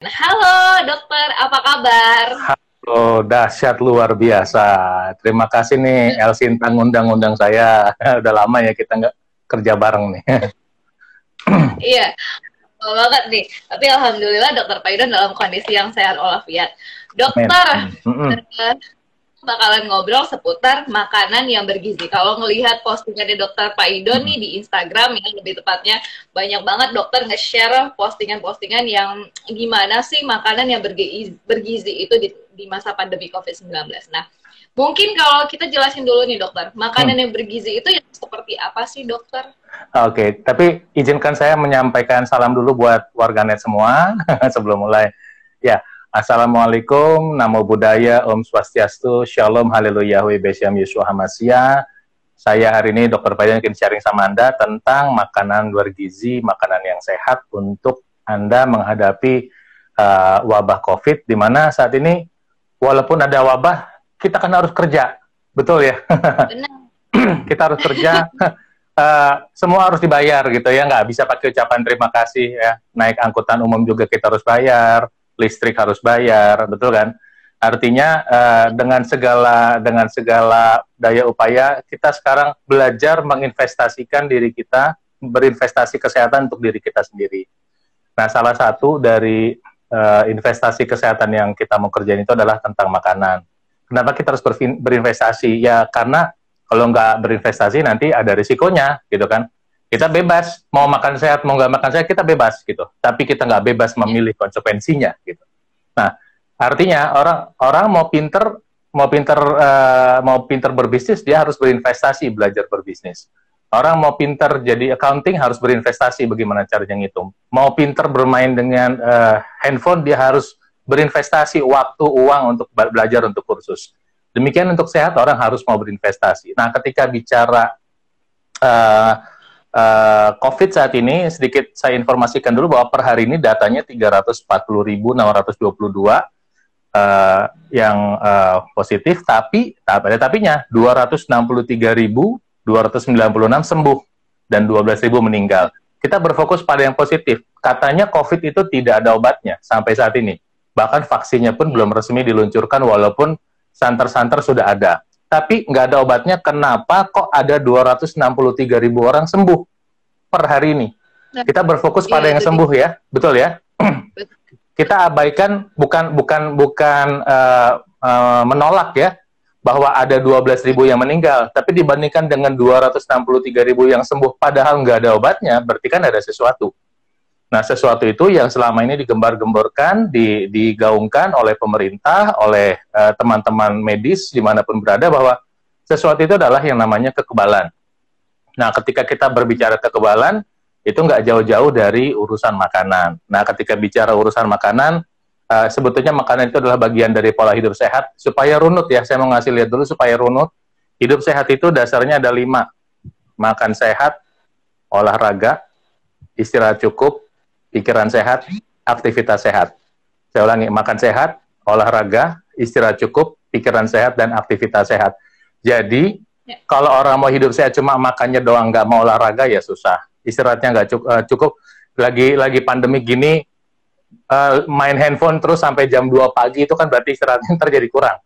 Halo dokter, apa kabar? Halo, dahsyat luar biasa. Terima kasih nih Elsinta ngundang-undang saya. Udah lama ya kita nggak kerja bareng nih. iya, lama banget nih. Tapi alhamdulillah dokter Paidon dalam kondisi yang sehat walafiat. Dokter, bakalan ngobrol seputar makanan yang bergizi. Kalau ngelihat postingannya dokter Pak Ido nih di Instagram yang lebih tepatnya banyak banget dokter nge-share postingan-postingan yang gimana sih makanan yang bergizi, bergizi itu di, di masa pandemi COVID-19. Nah, mungkin kalau kita jelasin dulu nih dokter, makanan hmm. yang bergizi itu yang seperti apa sih dokter? Oke, okay, tapi izinkan saya menyampaikan salam dulu buat warganet semua sebelum mulai. Ya, Assalamualaikum, Namo Buddhaya, Om Swastiastu, Shalom, Haleluya, Besyam Yeshua Hamasya. Saya hari ini Dokter Bayan ingin sharing sama Anda tentang makanan bergizi, makanan yang sehat untuk Anda menghadapi uh, wabah COVID, di mana saat ini walaupun ada wabah, kita kan harus kerja, betul ya? Benar. kita harus kerja, uh, semua harus dibayar gitu ya, nggak bisa pakai ucapan terima kasih ya. Naik angkutan umum juga kita harus bayar, listrik harus bayar, betul kan? Artinya uh, dengan segala dengan segala daya upaya kita sekarang belajar menginvestasikan diri kita, berinvestasi kesehatan untuk diri kita sendiri. Nah, salah satu dari uh, investasi kesehatan yang kita mau kerjain itu adalah tentang makanan. Kenapa kita harus berinvestasi? Ya karena kalau nggak berinvestasi nanti ada risikonya, gitu kan? Kita bebas. Mau makan sehat mau nggak makan sehat kita bebas gitu. Tapi kita nggak bebas memilih konsekuensinya gitu. Nah artinya orang orang mau pinter mau pinter uh, mau pinter berbisnis dia harus berinvestasi belajar berbisnis. Orang mau pinter jadi accounting harus berinvestasi bagaimana caranya ngitung. Mau pinter bermain dengan uh, handphone dia harus berinvestasi waktu uang untuk belajar untuk kursus. Demikian untuk sehat orang harus mau berinvestasi. Nah ketika bicara uh, uh, COVID saat ini sedikit saya informasikan dulu bahwa per hari ini datanya 340.622 uh, yang uh, positif, tapi tak ada tapinya 263.296 sembuh dan 12.000 meninggal. Kita berfokus pada yang positif. Katanya COVID itu tidak ada obatnya sampai saat ini. Bahkan vaksinnya pun belum resmi diluncurkan walaupun santer-santer sudah ada tapi nggak ada obatnya. Kenapa kok ada 263 ribu orang sembuh per hari ini? Nah, Kita berfokus pada iya, yang sembuh ya, betul ya? Kita abaikan bukan bukan bukan uh, uh, menolak ya bahwa ada 12 ribu yang meninggal, tapi dibandingkan dengan 263 ribu yang sembuh, padahal nggak ada obatnya, berarti kan ada sesuatu. Nah, sesuatu itu yang selama ini digembar-gemborkan, digaungkan oleh pemerintah, oleh eh, teman-teman uh, medis di mana pun berada bahwa sesuatu itu adalah yang namanya kekebalan. Nah, ketika kita berbicara kekebalan, itu nggak jauh-jauh dari urusan makanan. Nah, ketika bicara urusan makanan, uh, sebetulnya makanan itu adalah bagian dari pola hidup sehat. Supaya runut ya, saya mau ngasih lihat dulu supaya runut. Hidup sehat itu dasarnya ada lima. Makan sehat, olahraga, istirahat cukup, pikiran sehat, aktivitas sehat. Saya ulangi, makan sehat, olahraga, istirahat cukup, pikiran sehat, dan aktivitas sehat. Jadi, ya. kalau orang mau hidup sehat cuma makannya doang, nggak mau olahraga, ya susah. Istirahatnya nggak cukup, uh, eh, cukup. Lagi lagi pandemi gini, uh, main handphone terus sampai jam 2 pagi itu kan berarti istirahatnya terjadi kurang.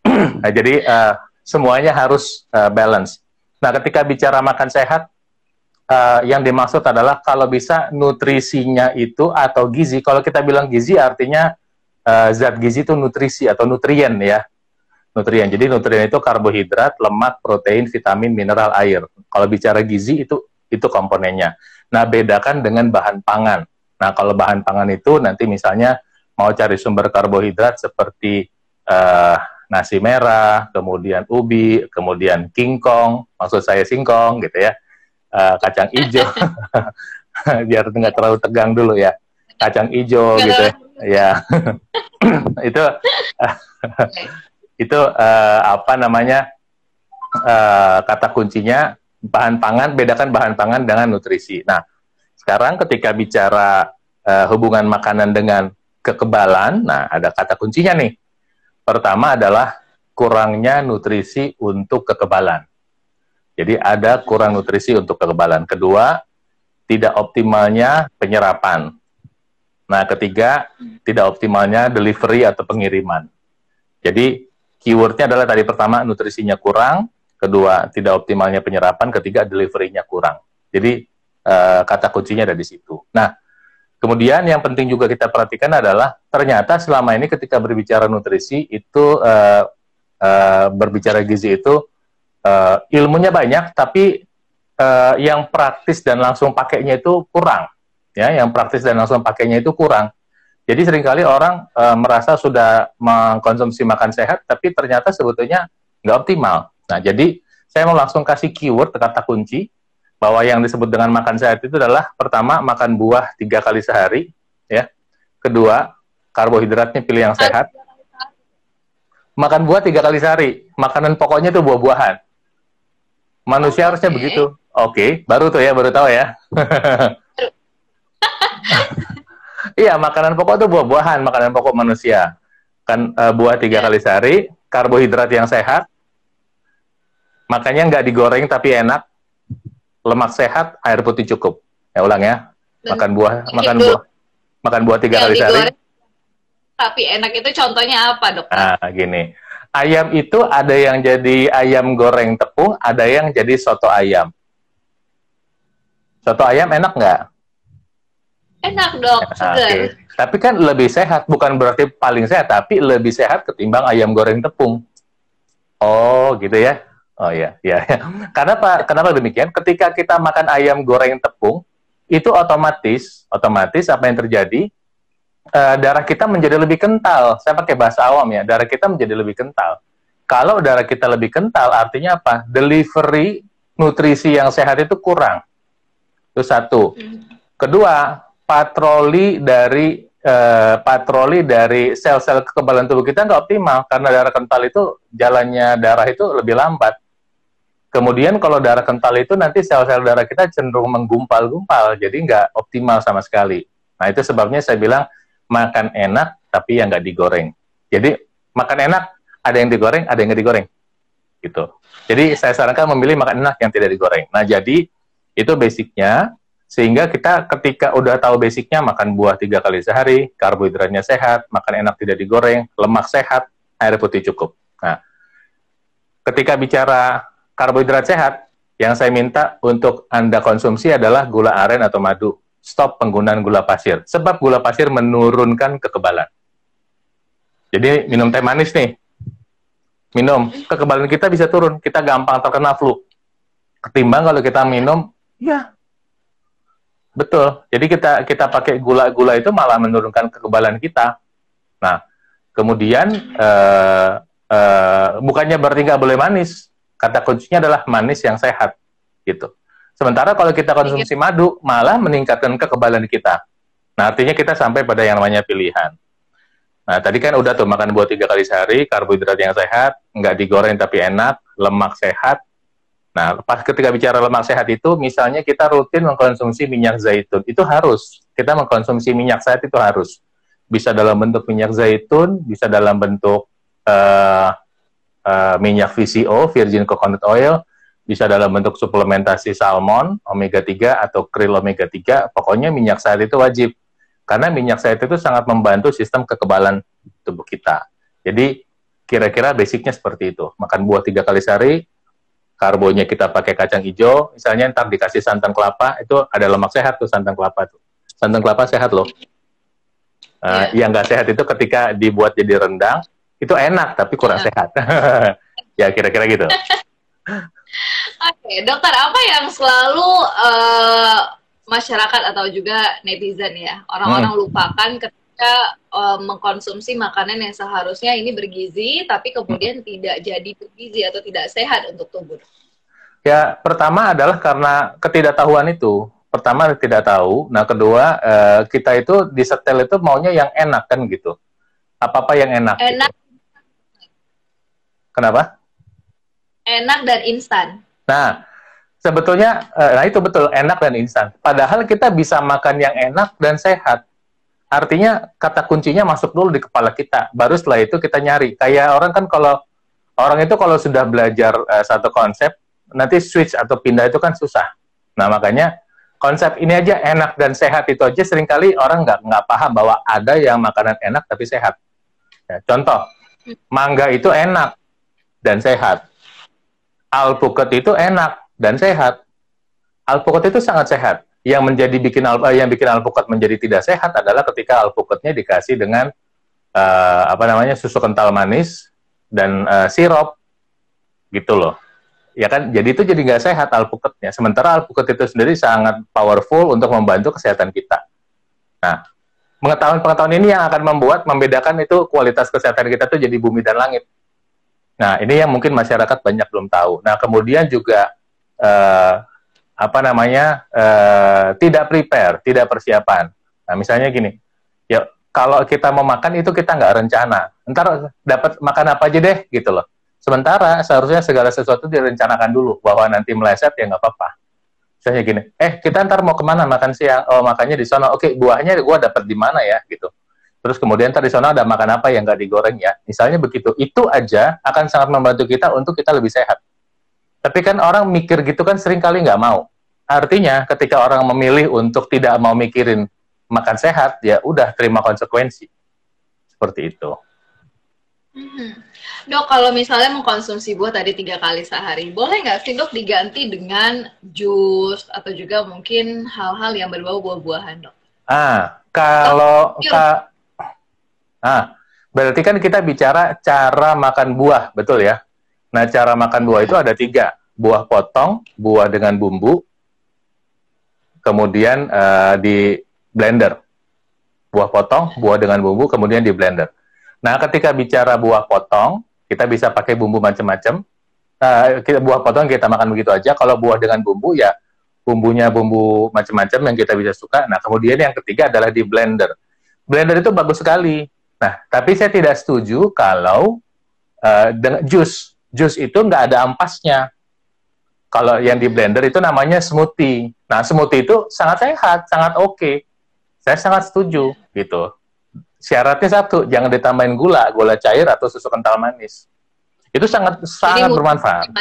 nah, jadi uh, semuanya harus uh, balance. Nah, ketika bicara makan sehat, uh, yang dimaksud adalah kalau bisa nutrisinya itu atau gizi. Kalau kita bilang gizi artinya uh, zat gizi itu nutrisi atau nutrien ya. Nutrien. Jadi nutrien itu karbohidrat, lemak, protein, vitamin, mineral, air. Kalau bicara gizi itu itu komponennya. Nah, bedakan dengan bahan pangan. Nah, kalau bahan pangan itu nanti misalnya mau cari sumber karbohidrat seperti uh, nasi merah, kemudian ubi, kemudian kingkong, maksud saya singkong gitu ya uh, kacang hijau. Biar nggak terlalu tegang dulu ya. Kacang hijau gitu ya, ya. itu itu uh, apa namanya uh, kata kuncinya bahan pangan bedakan bahan pangan dengan nutrisi. Nah sekarang ketika bicara uh, hubungan makanan dengan kekebalan nah ada kata kuncinya nih. Pertama adalah kurangnya nutrisi untuk kekebalan jadi ada kurang nutrisi untuk kekebalan. Kedua, tidak optimalnya penyerapan. Nah, ketiga, tidak optimalnya delivery atau pengiriman. Jadi, keywordnya adalah tadi pertama, nutrisinya kurang, kedua, tidak optimalnya penyerapan, ketiga, deliverynya kurang. Jadi, uh, kata kuncinya ada di situ. Nah, kemudian yang penting juga kita perhatikan adalah, ternyata selama ini ketika berbicara nutrisi, itu uh, uh, berbicara gizi itu, uh, ilmunya banyak, tapi uh, yang praktis dan langsung pakainya itu kurang ya yang praktis dan langsung pakainya itu kurang. Jadi sering kali orang e, merasa sudah mengkonsumsi makan sehat, tapi ternyata sebetulnya nggak optimal. Nah, jadi saya mau langsung kasih keyword kata kunci bahwa yang disebut dengan makan sehat itu adalah pertama makan buah tiga kali sehari, ya. Kedua karbohidratnya pilih yang sehat. Makan buah tiga kali sehari, makanan pokoknya itu buah-buahan. Manusia harusnya begitu. Oke, okay. baru tuh ya, baru tahu ya. iya, makanan pokok itu buah-buahan, makanan pokok manusia. Kan uh, buah tiga yeah. kali sehari, karbohidrat yang sehat, makanya nggak digoreng tapi enak, lemak sehat, air putih cukup. Ya ulang ya, makan buah, makan itu, buah, makan buah tiga kali sehari. Tapi enak itu contohnya apa dok? Ah, gini. Ayam itu ada yang jadi ayam goreng tepung, ada yang jadi soto ayam. Soto ayam enak nggak? Enak dok, segar. Okay. Tapi kan lebih sehat, bukan berarti paling sehat, tapi lebih sehat ketimbang ayam goreng tepung. Oh, gitu ya? Oh ya, ya. Kenapa? Kenapa demikian? Ketika kita makan ayam goreng tepung, itu otomatis, otomatis apa yang terjadi? Uh, darah kita menjadi lebih kental. Saya pakai bahasa awam ya, darah kita menjadi lebih kental. Kalau darah kita lebih kental, artinya apa? Delivery nutrisi yang sehat itu kurang. Itu satu. Kedua, patroli dari uh, patroli dari sel-sel kekebalan tubuh kita nggak optimal karena darah kental itu jalannya darah itu lebih lambat. Kemudian kalau darah kental itu nanti sel-sel darah kita cenderung menggumpal-gumpal, jadi nggak optimal sama sekali. Nah itu sebabnya saya bilang makan enak tapi yang nggak digoreng. Jadi makan enak ada yang digoreng, ada yang nggak digoreng, gitu. Jadi saya sarankan memilih makan enak yang tidak digoreng. Nah jadi itu basicnya sehingga kita ketika udah tahu basicnya makan buah tiga kali sehari, karbohidratnya sehat, makan enak tidak digoreng, lemak sehat, air putih cukup. Nah, ketika bicara karbohidrat sehat, yang saya minta untuk Anda konsumsi adalah gula aren atau madu. Stop penggunaan gula pasir. Sebab gula pasir menurunkan kekebalan. Jadi minum teh manis nih. Minum, kekebalan kita bisa turun. Kita gampang terkena flu. Ketimbang kalau kita minum, ya Betul. Jadi kita kita pakai gula-gula itu malah menurunkan kekebalan kita. Nah, kemudian uh, uh, bukannya berarti nggak boleh manis. Kata kuncinya adalah manis yang sehat, gitu. Sementara kalau kita konsumsi madu malah meningkatkan kekebalan kita. Nah, artinya kita sampai pada yang namanya pilihan. Nah, tadi kan udah tuh makan buah tiga kali sehari, karbohidrat yang sehat, nggak digoreng tapi enak, lemak sehat, Nah, pas ketika bicara lemak sehat itu, misalnya kita rutin mengkonsumsi minyak zaitun, itu harus. Kita mengkonsumsi minyak sehat itu harus. Bisa dalam bentuk minyak zaitun, bisa dalam bentuk uh, uh, minyak VCO, virgin coconut oil, bisa dalam bentuk suplementasi salmon, omega 3 atau krill omega 3, pokoknya minyak sehat itu wajib. Karena minyak sehat itu sangat membantu sistem kekebalan tubuh kita. Jadi, kira-kira basicnya seperti itu. Makan buah tiga kali sehari, karbonya kita pakai kacang hijau, misalnya ntar dikasih santan kelapa, itu ada lemak sehat tuh santan kelapa tuh. Santan kelapa sehat loh. Uh, yeah. Yang nggak sehat itu ketika dibuat jadi rendang, itu enak tapi kurang yeah. sehat. ya kira-kira gitu. Oke, okay, dokter apa yang selalu uh, masyarakat atau juga netizen ya orang-orang hmm. lupakan ketika uh, mengkonsumsi makanan yang seharusnya ini bergizi, tapi kemudian hmm. tidak jadi bergizi atau tidak sehat untuk tubuh? Ya, pertama adalah karena ketidaktahuan itu. Pertama tidak tahu, nah kedua uh, kita itu di setel itu maunya yang enak kan gitu. Apa-apa yang enak. Gitu. Enak. Gitu. Kenapa? Enak dan instan. Nah, sebetulnya, uh, nah itu betul enak dan instan. Padahal kita bisa makan yang enak dan sehat Artinya kata kuncinya masuk dulu di kepala kita, baru setelah itu kita nyari. Kayak orang kan kalau orang itu kalau sudah belajar uh, satu konsep, nanti switch atau pindah itu kan susah. Nah makanya konsep ini aja enak dan sehat itu aja sering kali orang nggak nggak paham bahwa ada yang makanan enak tapi sehat. Ya, contoh, mangga itu enak dan sehat. Alpukat itu enak dan sehat. Alpukat itu sangat sehat. Yang menjadi bikin al yang bikin alpukat menjadi tidak sehat adalah ketika alpukatnya dikasih dengan uh, apa namanya susu kental manis dan uh, sirup. Gitu loh. Ya kan? Jadi itu jadi nggak sehat alpukatnya. Sementara alpukat itu sendiri sangat powerful untuk membantu kesehatan kita. Nah pengetahuan-pengetahuan ini yang akan membuat membedakan itu kualitas kesehatan kita tuh jadi bumi dan langit nah ini yang mungkin masyarakat banyak belum tahu nah kemudian juga uh, apa namanya uh, tidak prepare tidak persiapan nah misalnya gini ya kalau kita mau makan itu kita nggak rencana ntar dapat makan apa aja deh gitu loh Sementara seharusnya segala sesuatu direncanakan dulu bahwa nanti meleset ya nggak apa-apa. Misalnya gini, eh kita ntar mau ke mana makan siang? Oh makannya di sana. Oke buahnya gue dapat di mana ya gitu. Terus kemudian sana ada makan apa yang nggak digoreng ya. Misalnya begitu. Itu aja akan sangat membantu kita untuk kita lebih sehat. Tapi kan orang mikir gitu kan sering kali nggak mau. Artinya ketika orang memilih untuk tidak mau mikirin makan sehat, ya udah terima konsekuensi. Seperti itu. Hmm. Dok, kalau misalnya mengkonsumsi buah tadi tiga kali sehari, boleh nggak sih dok diganti dengan jus atau juga mungkin hal-hal yang berbau buah-buahan dok? Ah, kalau ka, ah, berarti kan kita bicara cara makan buah, betul ya? Nah, cara makan buah itu ada tiga, buah potong, buah dengan bumbu, kemudian uh, di blender. Buah potong, buah dengan bumbu, kemudian di blender. Nah, ketika bicara buah potong, kita bisa pakai bumbu macam-macam. Uh, kita buah potong kita makan begitu aja. Kalau buah dengan bumbu ya bumbunya bumbu macam-macam yang kita bisa suka. Nah, kemudian yang ketiga adalah di blender. Blender itu bagus sekali. Nah, tapi saya tidak setuju kalau uh, dengan jus. Jus itu nggak ada ampasnya. Kalau yang di blender itu namanya smoothie. Nah, smoothie itu sangat sehat, sangat oke. Okay. Saya sangat setuju gitu syaratnya satu, jangan ditambahin gula, gula cair atau susu kental manis. Itu sangat sangat bermanfaat.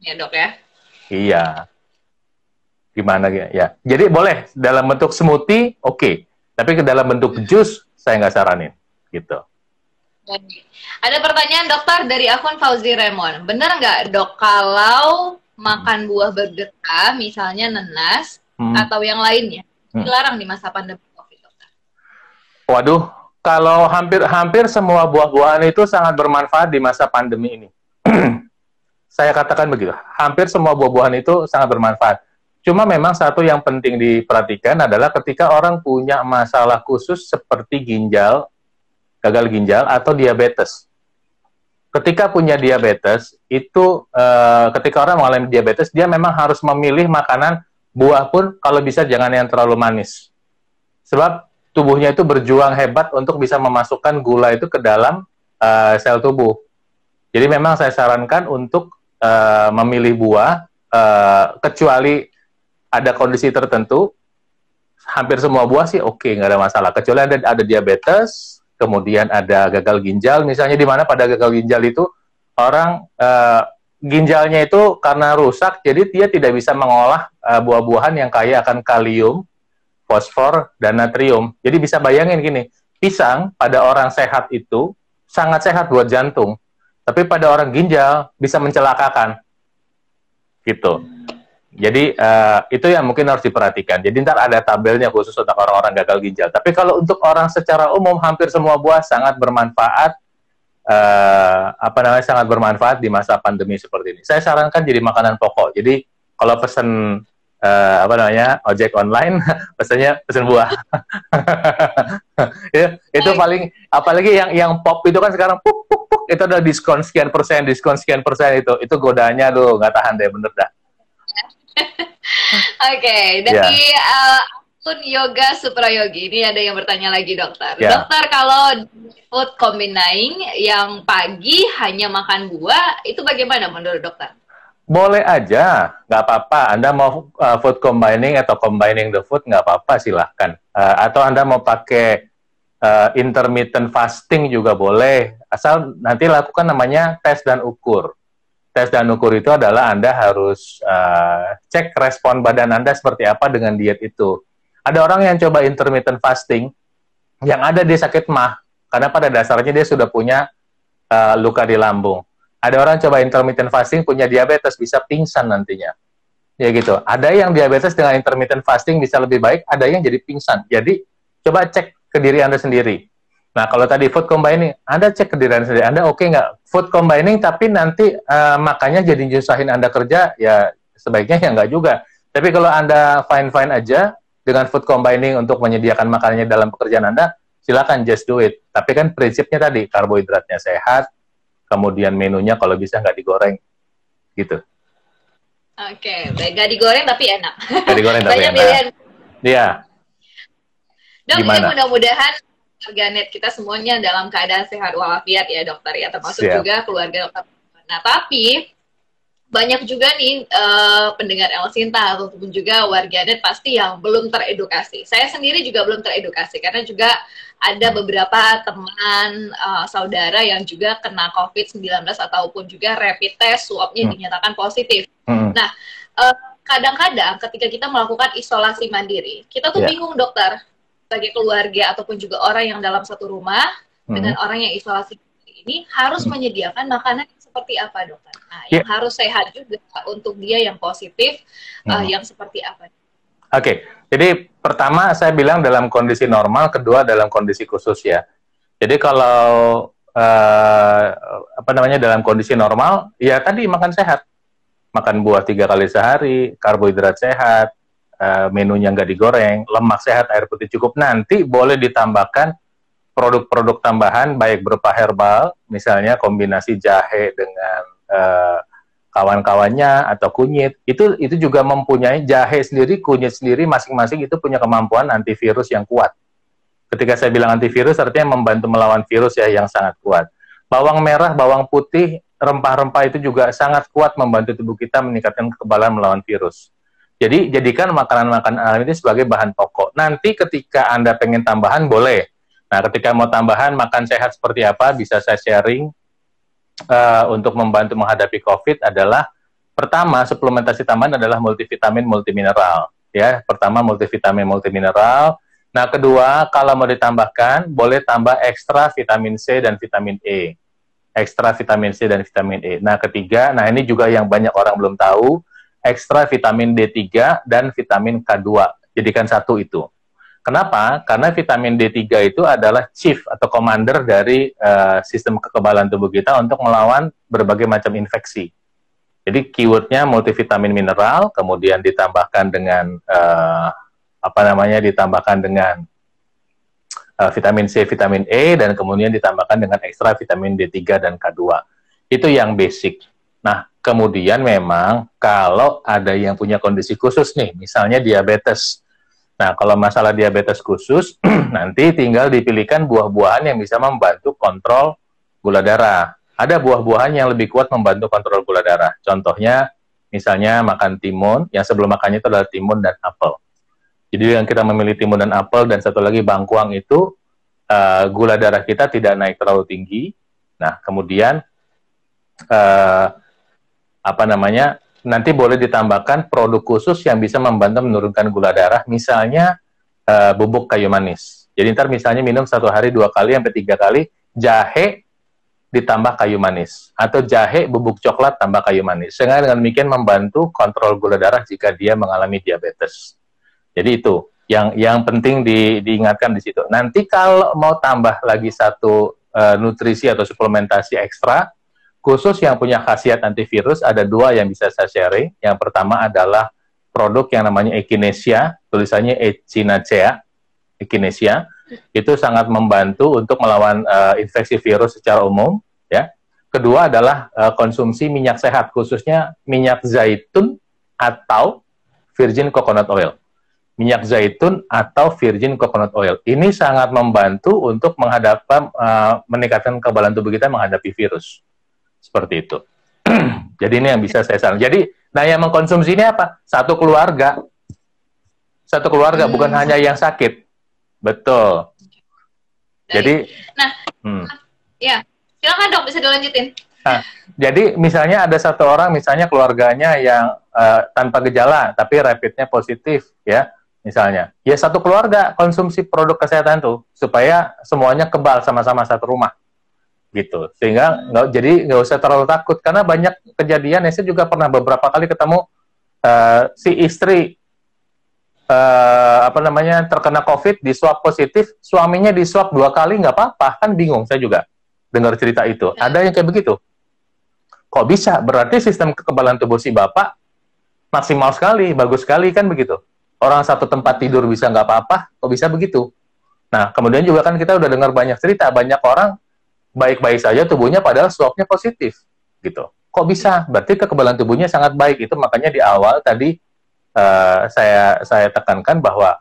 Ya dok ya. Iya. Gimana ya? ya. Jadi boleh dalam bentuk smoothie, oke. Okay. Tapi ke dalam bentuk jus saya nggak saranin, gitu. Ada pertanyaan dokter dari akun Fauzi Remon. Benar nggak dok kalau makan buah bergetah, misalnya nenas hmm. atau yang lainnya, hmm. dilarang di masa pandemi? Waduh, kalau hampir-hampir semua buah-buahan itu sangat bermanfaat di masa pandemi ini. Saya katakan begitu, hampir semua buah-buahan itu sangat bermanfaat. Cuma memang satu yang penting diperhatikan adalah ketika orang punya masalah khusus seperti ginjal, gagal ginjal atau diabetes. Ketika punya diabetes, itu eh, ketika orang mengalami diabetes, dia memang harus memilih makanan buah pun kalau bisa jangan yang terlalu manis. Sebab tubuhnya itu berjuang hebat untuk bisa memasukkan gula itu ke dalam uh, sel tubuh. Jadi memang saya sarankan untuk uh, memilih buah kecuali ada kondisi tertentu. Hampir semua buah sih oke, okay, nggak ada masalah. Kecuali ada ada diabetes, kemudian ada gagal ginjal, misalnya di mana pada gagal ginjal itu orang uh, ginjalnya itu karena rusak, jadi dia tidak bisa mengolah uh, buah-buahan yang kaya akan kalium fosfor, dan natrium. Jadi bisa bayangin gini, pisang pada orang sehat itu sangat sehat buat jantung, tapi pada orang ginjal bisa mencelakakan. Gitu. Jadi uh, itu yang mungkin harus diperhatikan. Jadi ntar ada tabelnya khusus untuk orang-orang gagal ginjal. Tapi kalau untuk orang secara umum hampir semua buah sangat bermanfaat. Uh, apa namanya sangat bermanfaat di masa pandemi seperti ini. Saya sarankan jadi makanan pokok. Jadi kalau pesan uh, apa namanya ojek online pesannya pesan buah ya, itu paling apalagi yang yang pop itu kan sekarang puk puk puk itu ada diskon sekian persen diskon sekian persen itu itu godanya tuh nggak tahan deh bener dah okay, dari yeah. uh, akun Yoga Suprayogi ini ada yang bertanya lagi dokter yeah. dokter kalau food combining yang pagi hanya makan buah itu bagaimana menurut dokter boleh aja, nggak apa-apa. Anda mau uh, food combining atau combining the food nggak apa-apa silahkan. Uh, atau Anda mau pakai uh, intermittent fasting juga boleh. Asal nanti lakukan namanya tes dan ukur. Tes dan ukur itu adalah Anda harus uh, cek respon badan Anda seperti apa dengan diet itu. Ada orang yang coba intermittent fasting, yang ada dia sakit mah, karena pada dasarnya dia sudah punya uh, luka di lambung. Ada orang coba intermittent fasting punya diabetes, bisa pingsan nantinya. Ya gitu. Ada yang diabetes dengan intermittent fasting bisa lebih baik, ada yang jadi pingsan. Jadi coba cek ke diri Anda sendiri. Nah, kalau tadi food combining, Anda cek ke diri Anda sendiri. Anda oke okay nggak food combining, tapi nanti uh, makanya jadi nyusahin Anda kerja, ya sebaiknya ya nggak juga. Tapi kalau Anda fine-fine aja dengan food combining untuk menyediakan makanannya dalam pekerjaan Anda, silakan just do it. Tapi kan prinsipnya tadi, karbohidratnya sehat, kemudian menunya kalau bisa nggak digoreng, gitu. Oke, okay, nggak digoreng tapi enak. Nggak digoreng tapi enak. Iya. Dok, ya mudah-mudahan warganet kita semuanya dalam keadaan sehat walafiat ya dokter ya termasuk Siap. juga keluarga dokter. Nah tapi banyak juga nih uh, pendengar El Sinta ataupun juga warganet pasti yang belum teredukasi. Saya sendiri juga belum teredukasi karena juga ada beberapa teman uh, saudara yang juga kena COVID-19 ataupun juga rapid test swabnya hmm. dinyatakan positif. Hmm. Nah, kadang eh, kadang-kadang ketika kita melakukan isolasi mandiri, kita tuh yeah. bingung dokter sebagai keluarga ataupun juga orang yang dalam satu rumah hmm. dengan orang yang isolasi ini harus hmm. menyediakan makanan yang seperti apa dokter? Nah, yeah. yang harus sehat juga untuk dia yang positif uh, hmm. uh, yang seperti apa? Oke, okay. jadi pertama saya bilang dalam kondisi normal, kedua dalam kondisi khusus ya. Jadi kalau uh, apa namanya dalam kondisi normal, ya tadi makan sehat, makan buah tiga kali sehari, karbohidrat sehat, uh, menunya nggak digoreng, lemak sehat, air putih cukup. Nanti boleh ditambahkan produk-produk tambahan baik berupa herbal, misalnya kombinasi jahe dengan uh, kawan-kawannya atau kunyit. Itu itu juga mempunyai jahe sendiri, kunyit sendiri masing-masing itu punya kemampuan antivirus yang kuat. Ketika saya bilang antivirus artinya membantu melawan virus ya yang sangat kuat. Bawang merah, bawang putih, rempah-rempah itu juga sangat kuat membantu tubuh kita meningkatkan kekebalan melawan virus. Jadi jadikan makanan-makanan alami ini sebagai bahan pokok. Nanti ketika Anda pengen tambahan boleh. Nah, ketika mau tambahan makan sehat seperti apa bisa saya sharing uh, untuk membantu menghadapi COVID adalah pertama suplementasi tambahan adalah multivitamin multimineral ya. Pertama multivitamin multimineral. Nah, kedua kalau mau ditambahkan boleh tambah ekstra vitamin C dan vitamin E. Ekstra vitamin C dan vitamin E. Nah, ketiga, nah ini juga yang banyak orang belum tahu, ekstra vitamin D3 dan vitamin K2. Jadikan satu itu. Kenapa? Karena vitamin D3 itu adalah chief atau commander dari uh, sistem kekebalan tubuh kita untuk melawan berbagai macam infeksi. Jadi keywordnya multivitamin mineral, kemudian ditambahkan dengan uh, apa namanya? Ditambahkan dengan uh, vitamin C, vitamin E, dan kemudian ditambahkan dengan ekstra vitamin D3 dan K2. Itu yang basic. Nah, kemudian memang kalau ada yang punya kondisi khusus nih, misalnya diabetes. Nah, kalau masalah diabetes khusus, nanti tinggal dipilihkan buah-buahan yang bisa membantu kontrol gula darah. Ada buah-buahan yang lebih kuat membantu kontrol gula darah. Contohnya, misalnya makan timun, yang sebelum makannya itu adalah timun dan apel. Jadi yang kita memilih timun dan apel dan satu lagi bangkuang itu uh, gula darah kita tidak naik terlalu tinggi. Nah, kemudian uh, apa namanya nanti boleh ditambahkan produk khusus yang bisa membantu menurunkan gula darah, misalnya uh, bubuk kayu manis. Jadi ntar misalnya minum satu hari dua kali sampai tiga kali jahe ditambah kayu manis atau jahe bubuk coklat tambah kayu manis. Sehingga dengan demikian membantu kontrol gula darah jika dia mengalami diabetes. Jadi itu yang yang penting di, diingatkan di situ. Nanti kalau mau tambah lagi satu uh, nutrisi atau suplementasi ekstra, Khusus yang punya khasiat antivirus ada dua yang bisa saya sharing. Yang pertama adalah produk yang namanya Echinacea, tulisannya Echinacea, Echinacea. Itu sangat membantu untuk melawan uh, infeksi virus secara umum, ya. Kedua adalah uh, konsumsi minyak sehat, khususnya minyak zaitun atau virgin coconut oil. Minyak zaitun atau virgin coconut oil. Ini sangat membantu untuk menghadapi uh, meningkatkan kekebalan tubuh kita menghadapi virus seperti itu. Jadi ini yang bisa saya saran. Jadi, nah yang mengkonsumsi ini apa? Satu keluarga. Satu keluarga, hmm. bukan hanya yang sakit. Betul. Jadi, nah, hmm. ya, silakan dok, bisa dilanjutin. Nah, jadi misalnya ada satu orang, misalnya keluarganya yang uh, tanpa gejala, tapi rapidnya positif, ya, misalnya. Ya satu keluarga konsumsi produk kesehatan tuh supaya semuanya kebal sama-sama satu rumah, gitu. Sehingga nggak jadi nggak usah terlalu takut karena banyak kejadian. Ya, saya juga pernah beberapa kali ketemu uh, si istri uh, apa namanya terkena COVID di swab positif, suaminya di swab dua kali nggak apa-apa, kan bingung saya juga dengar cerita itu. Ada yang kayak begitu. Kok bisa? Berarti sistem kekebalan tubuh si bapak maksimal sekali, bagus sekali kan begitu. Orang satu tempat tidur bisa nggak apa-apa, kok bisa begitu? Nah, kemudian juga kan kita udah dengar banyak cerita, banyak orang baik-baik saja tubuhnya padahal swabnya positif, gitu. Kok bisa? Berarti kekebalan tubuhnya sangat baik. Itu makanya di awal tadi uh, saya saya tekankan bahwa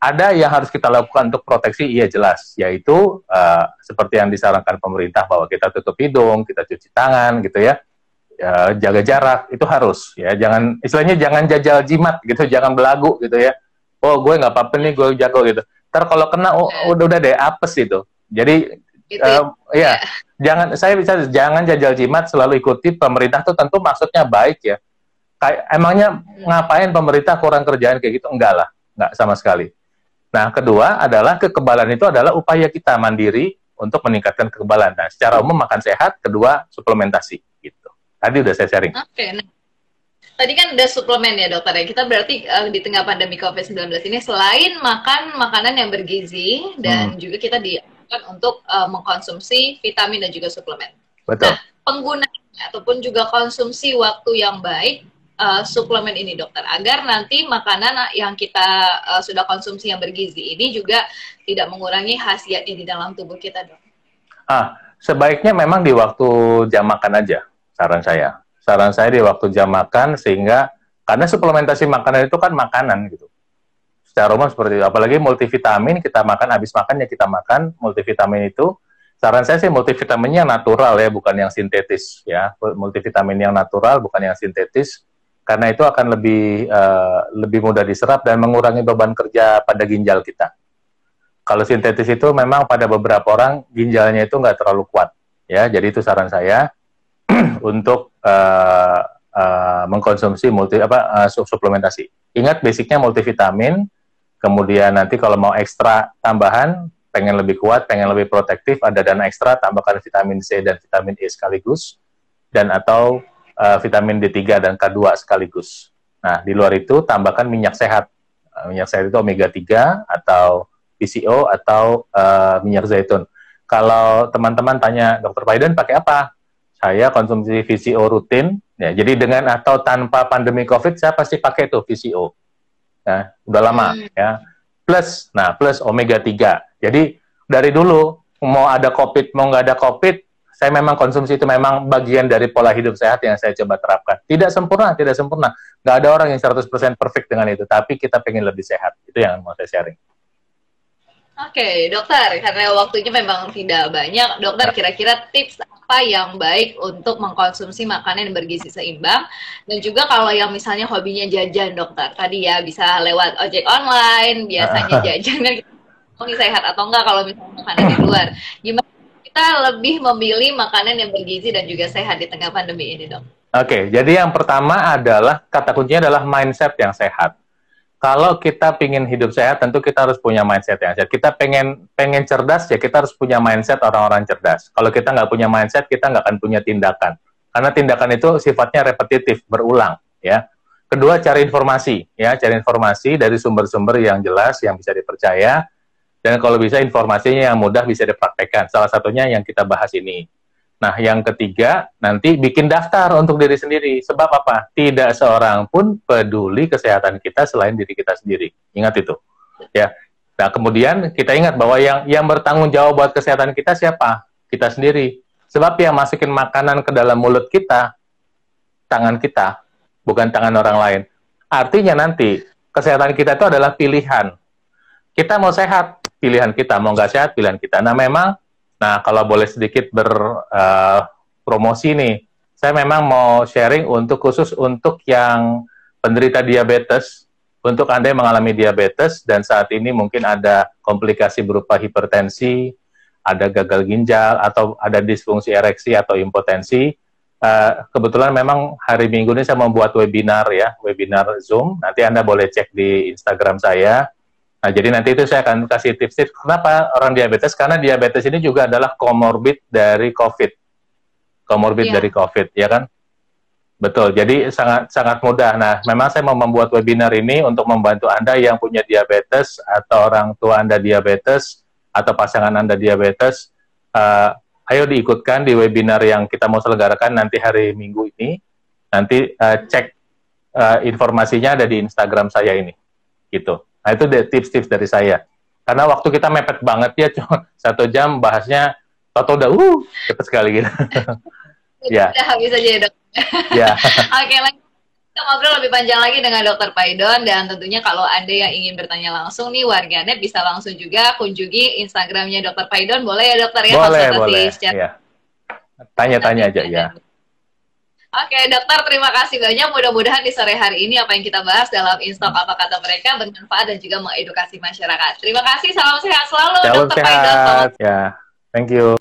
ada yang harus kita lakukan untuk proteksi, iya jelas, yaitu uh, seperti yang disarankan pemerintah bahwa kita tutup hidung, kita cuci tangan, gitu ya, uh, jaga jarak, itu harus, ya, jangan istilahnya jangan jajal jimat, gitu, jangan belagu, gitu ya, oh gue nggak apa-apa nih, gue jago, gitu. Ntar kalau kena, oh, udah udah deh, apes itu. Jadi, gitu. uh, ya, jangan, saya bisa, jangan jajal jimat, selalu ikuti pemerintah tuh tentu maksudnya baik ya. Kayak emangnya hmm. ngapain pemerintah kurang kerjaan kayak gitu? Enggak lah, enggak sama sekali Nah, kedua adalah kekebalan itu adalah upaya kita mandiri untuk meningkatkan kekebalan. Nah, secara umum makan sehat, kedua suplementasi gitu. Tadi udah saya sharing. Oke. Okay, nah. Tadi kan ada suplemen ya dokter ya. Kita berarti uh, di tengah pandemi COVID-19 ini selain makan makanan yang bergizi dan hmm. juga kita dianjurkan untuk uh, mengkonsumsi vitamin dan juga suplemen. Betul. Nah, penggunaan ataupun juga konsumsi waktu yang baik uh, suplemen ini dokter agar nanti makanan yang kita uh, sudah konsumsi yang bergizi ini juga tidak mengurangi khasiatnya di dalam tubuh kita dok. Ah, sebaiknya memang di waktu jam makan aja saran saya. Saran saya di waktu jam makan sehingga karena suplementasi makanan itu kan makanan gitu. Secara umum seperti itu. Apalagi multivitamin kita makan habis makan ya kita makan multivitamin itu saran saya sih multivitaminnya natural ya, bukan yang sintetis ya. Multivitamin yang natural bukan yang sintetis karena itu akan lebih uh, lebih mudah diserap dan mengurangi beban kerja pada ginjal kita. Kalau sintetis itu memang pada beberapa orang ginjalnya itu nggak terlalu kuat, ya. Jadi itu saran saya untuk uh, uh, mengkonsumsi multi apa uh, suplementasi. Ingat basicnya multivitamin. Kemudian nanti kalau mau ekstra tambahan, pengen lebih kuat, pengen lebih protektif, ada dana ekstra, tambahkan vitamin C dan vitamin E sekaligus, dan atau uh, vitamin D3 dan K2 sekaligus. Nah, di luar itu tambahkan minyak sehat. Uh, minyak sehat itu omega 3 atau PCO atau uh, minyak zaitun. Kalau teman-teman tanya, Dokter Biden pakai apa? Saya konsumsi VCO rutin. Ya, jadi dengan atau tanpa pandemi COVID, saya pasti pakai itu VCO. Nah, udah lama hmm. ya. Plus, nah plus omega 3. Jadi dari dulu mau ada COVID, mau nggak ada COVID, saya memang konsumsi itu memang bagian dari pola hidup sehat yang saya coba terapkan. Tidak sempurna, tidak sempurna. Nggak ada orang yang 100% perfect dengan itu, tapi kita pengen lebih sehat. Itu yang mau saya sharing. Oke, okay, dokter, karena waktunya memang tidak banyak, dokter kira-kira tips apa yang baik untuk mengkonsumsi makanan yang bergizi seimbang dan juga kalau yang misalnya hobinya jajan, dokter, tadi ya bisa lewat ojek online, biasanya jajan kan sehat atau enggak kalau misalnya makanan di luar. Gimana kita lebih memilih makanan yang bergizi dan juga sehat di tengah pandemi ini, dok? Oke, okay, jadi yang pertama adalah kata kuncinya adalah mindset yang sehat. Kalau kita ingin hidup sehat, tentu kita harus punya mindset yang sehat. Kita pengen pengen cerdas, ya kita harus punya mindset orang-orang cerdas. Kalau kita nggak punya mindset, kita nggak akan punya tindakan. Karena tindakan itu sifatnya repetitif, berulang, ya. Kedua, cari informasi, ya, cari informasi dari sumber-sumber yang jelas, yang bisa dipercaya, dan kalau bisa informasinya yang mudah bisa dipraktekkan. Salah satunya yang kita bahas ini. Nah, yang ketiga, nanti bikin daftar untuk diri sendiri. Sebab apa? Tidak seorang pun peduli kesehatan kita selain diri kita sendiri. Ingat itu. Ya. Nah, kemudian kita ingat bahwa yang yang bertanggung jawab buat kesehatan kita siapa? Kita sendiri. Sebab yang masukin makanan ke dalam mulut kita, tangan kita, bukan tangan orang lain. Artinya nanti, kesehatan kita itu adalah pilihan. Kita mau sehat, pilihan kita mau nggak sehat pilihan kita nah memang nah kalau boleh sedikit berpromosi uh, nih saya memang mau sharing untuk khusus untuk yang penderita diabetes untuk anda yang mengalami diabetes dan saat ini mungkin ada komplikasi berupa hipertensi ada gagal ginjal atau ada disfungsi ereksi atau impotensi. Uh, kebetulan memang hari Minggu ini saya membuat webinar ya, webinar Zoom. Nanti Anda boleh cek di Instagram saya. Nah, jadi nanti itu saya akan kasih tips-tips kenapa orang diabetes karena diabetes ini juga adalah komorbid dari COVID. Komorbid yeah. dari COVID, ya kan? Betul. Jadi sangat sangat mudah. Nah, memang saya mau membuat webinar ini untuk membantu Anda yang punya diabetes atau orang tua Anda diabetes atau pasangan Anda diabetes. Uh, ayo diikutkan di webinar yang kita mau selenggarakan nanti hari Minggu ini. Nanti uh, cek uh, informasinya ada di Instagram saya ini. Gitu. Nah itu tips-tips dari saya. Karena waktu kita mepet banget ya, cuma satu jam bahasnya, atau udah, uh, cepet sekali gitu. ya. Udah habis aja ya dok. ya. Oke, lagi kita ngobrol lebih panjang lagi dengan Dokter Paidon dan tentunya kalau Anda yang ingin bertanya langsung nih warganet bisa langsung juga kunjungi Instagramnya Dokter Paidon boleh ya dokter ya boleh boleh ya. tanya-tanya aja ya Oke, dokter terima kasih banyak. Mudah-mudahan di sore hari ini apa yang kita bahas dalam Instok apa kata mereka bermanfaat dan juga mengedukasi masyarakat. Terima kasih, salam sehat selalu, salam dokter sehat. Paidon. Ya, thank you.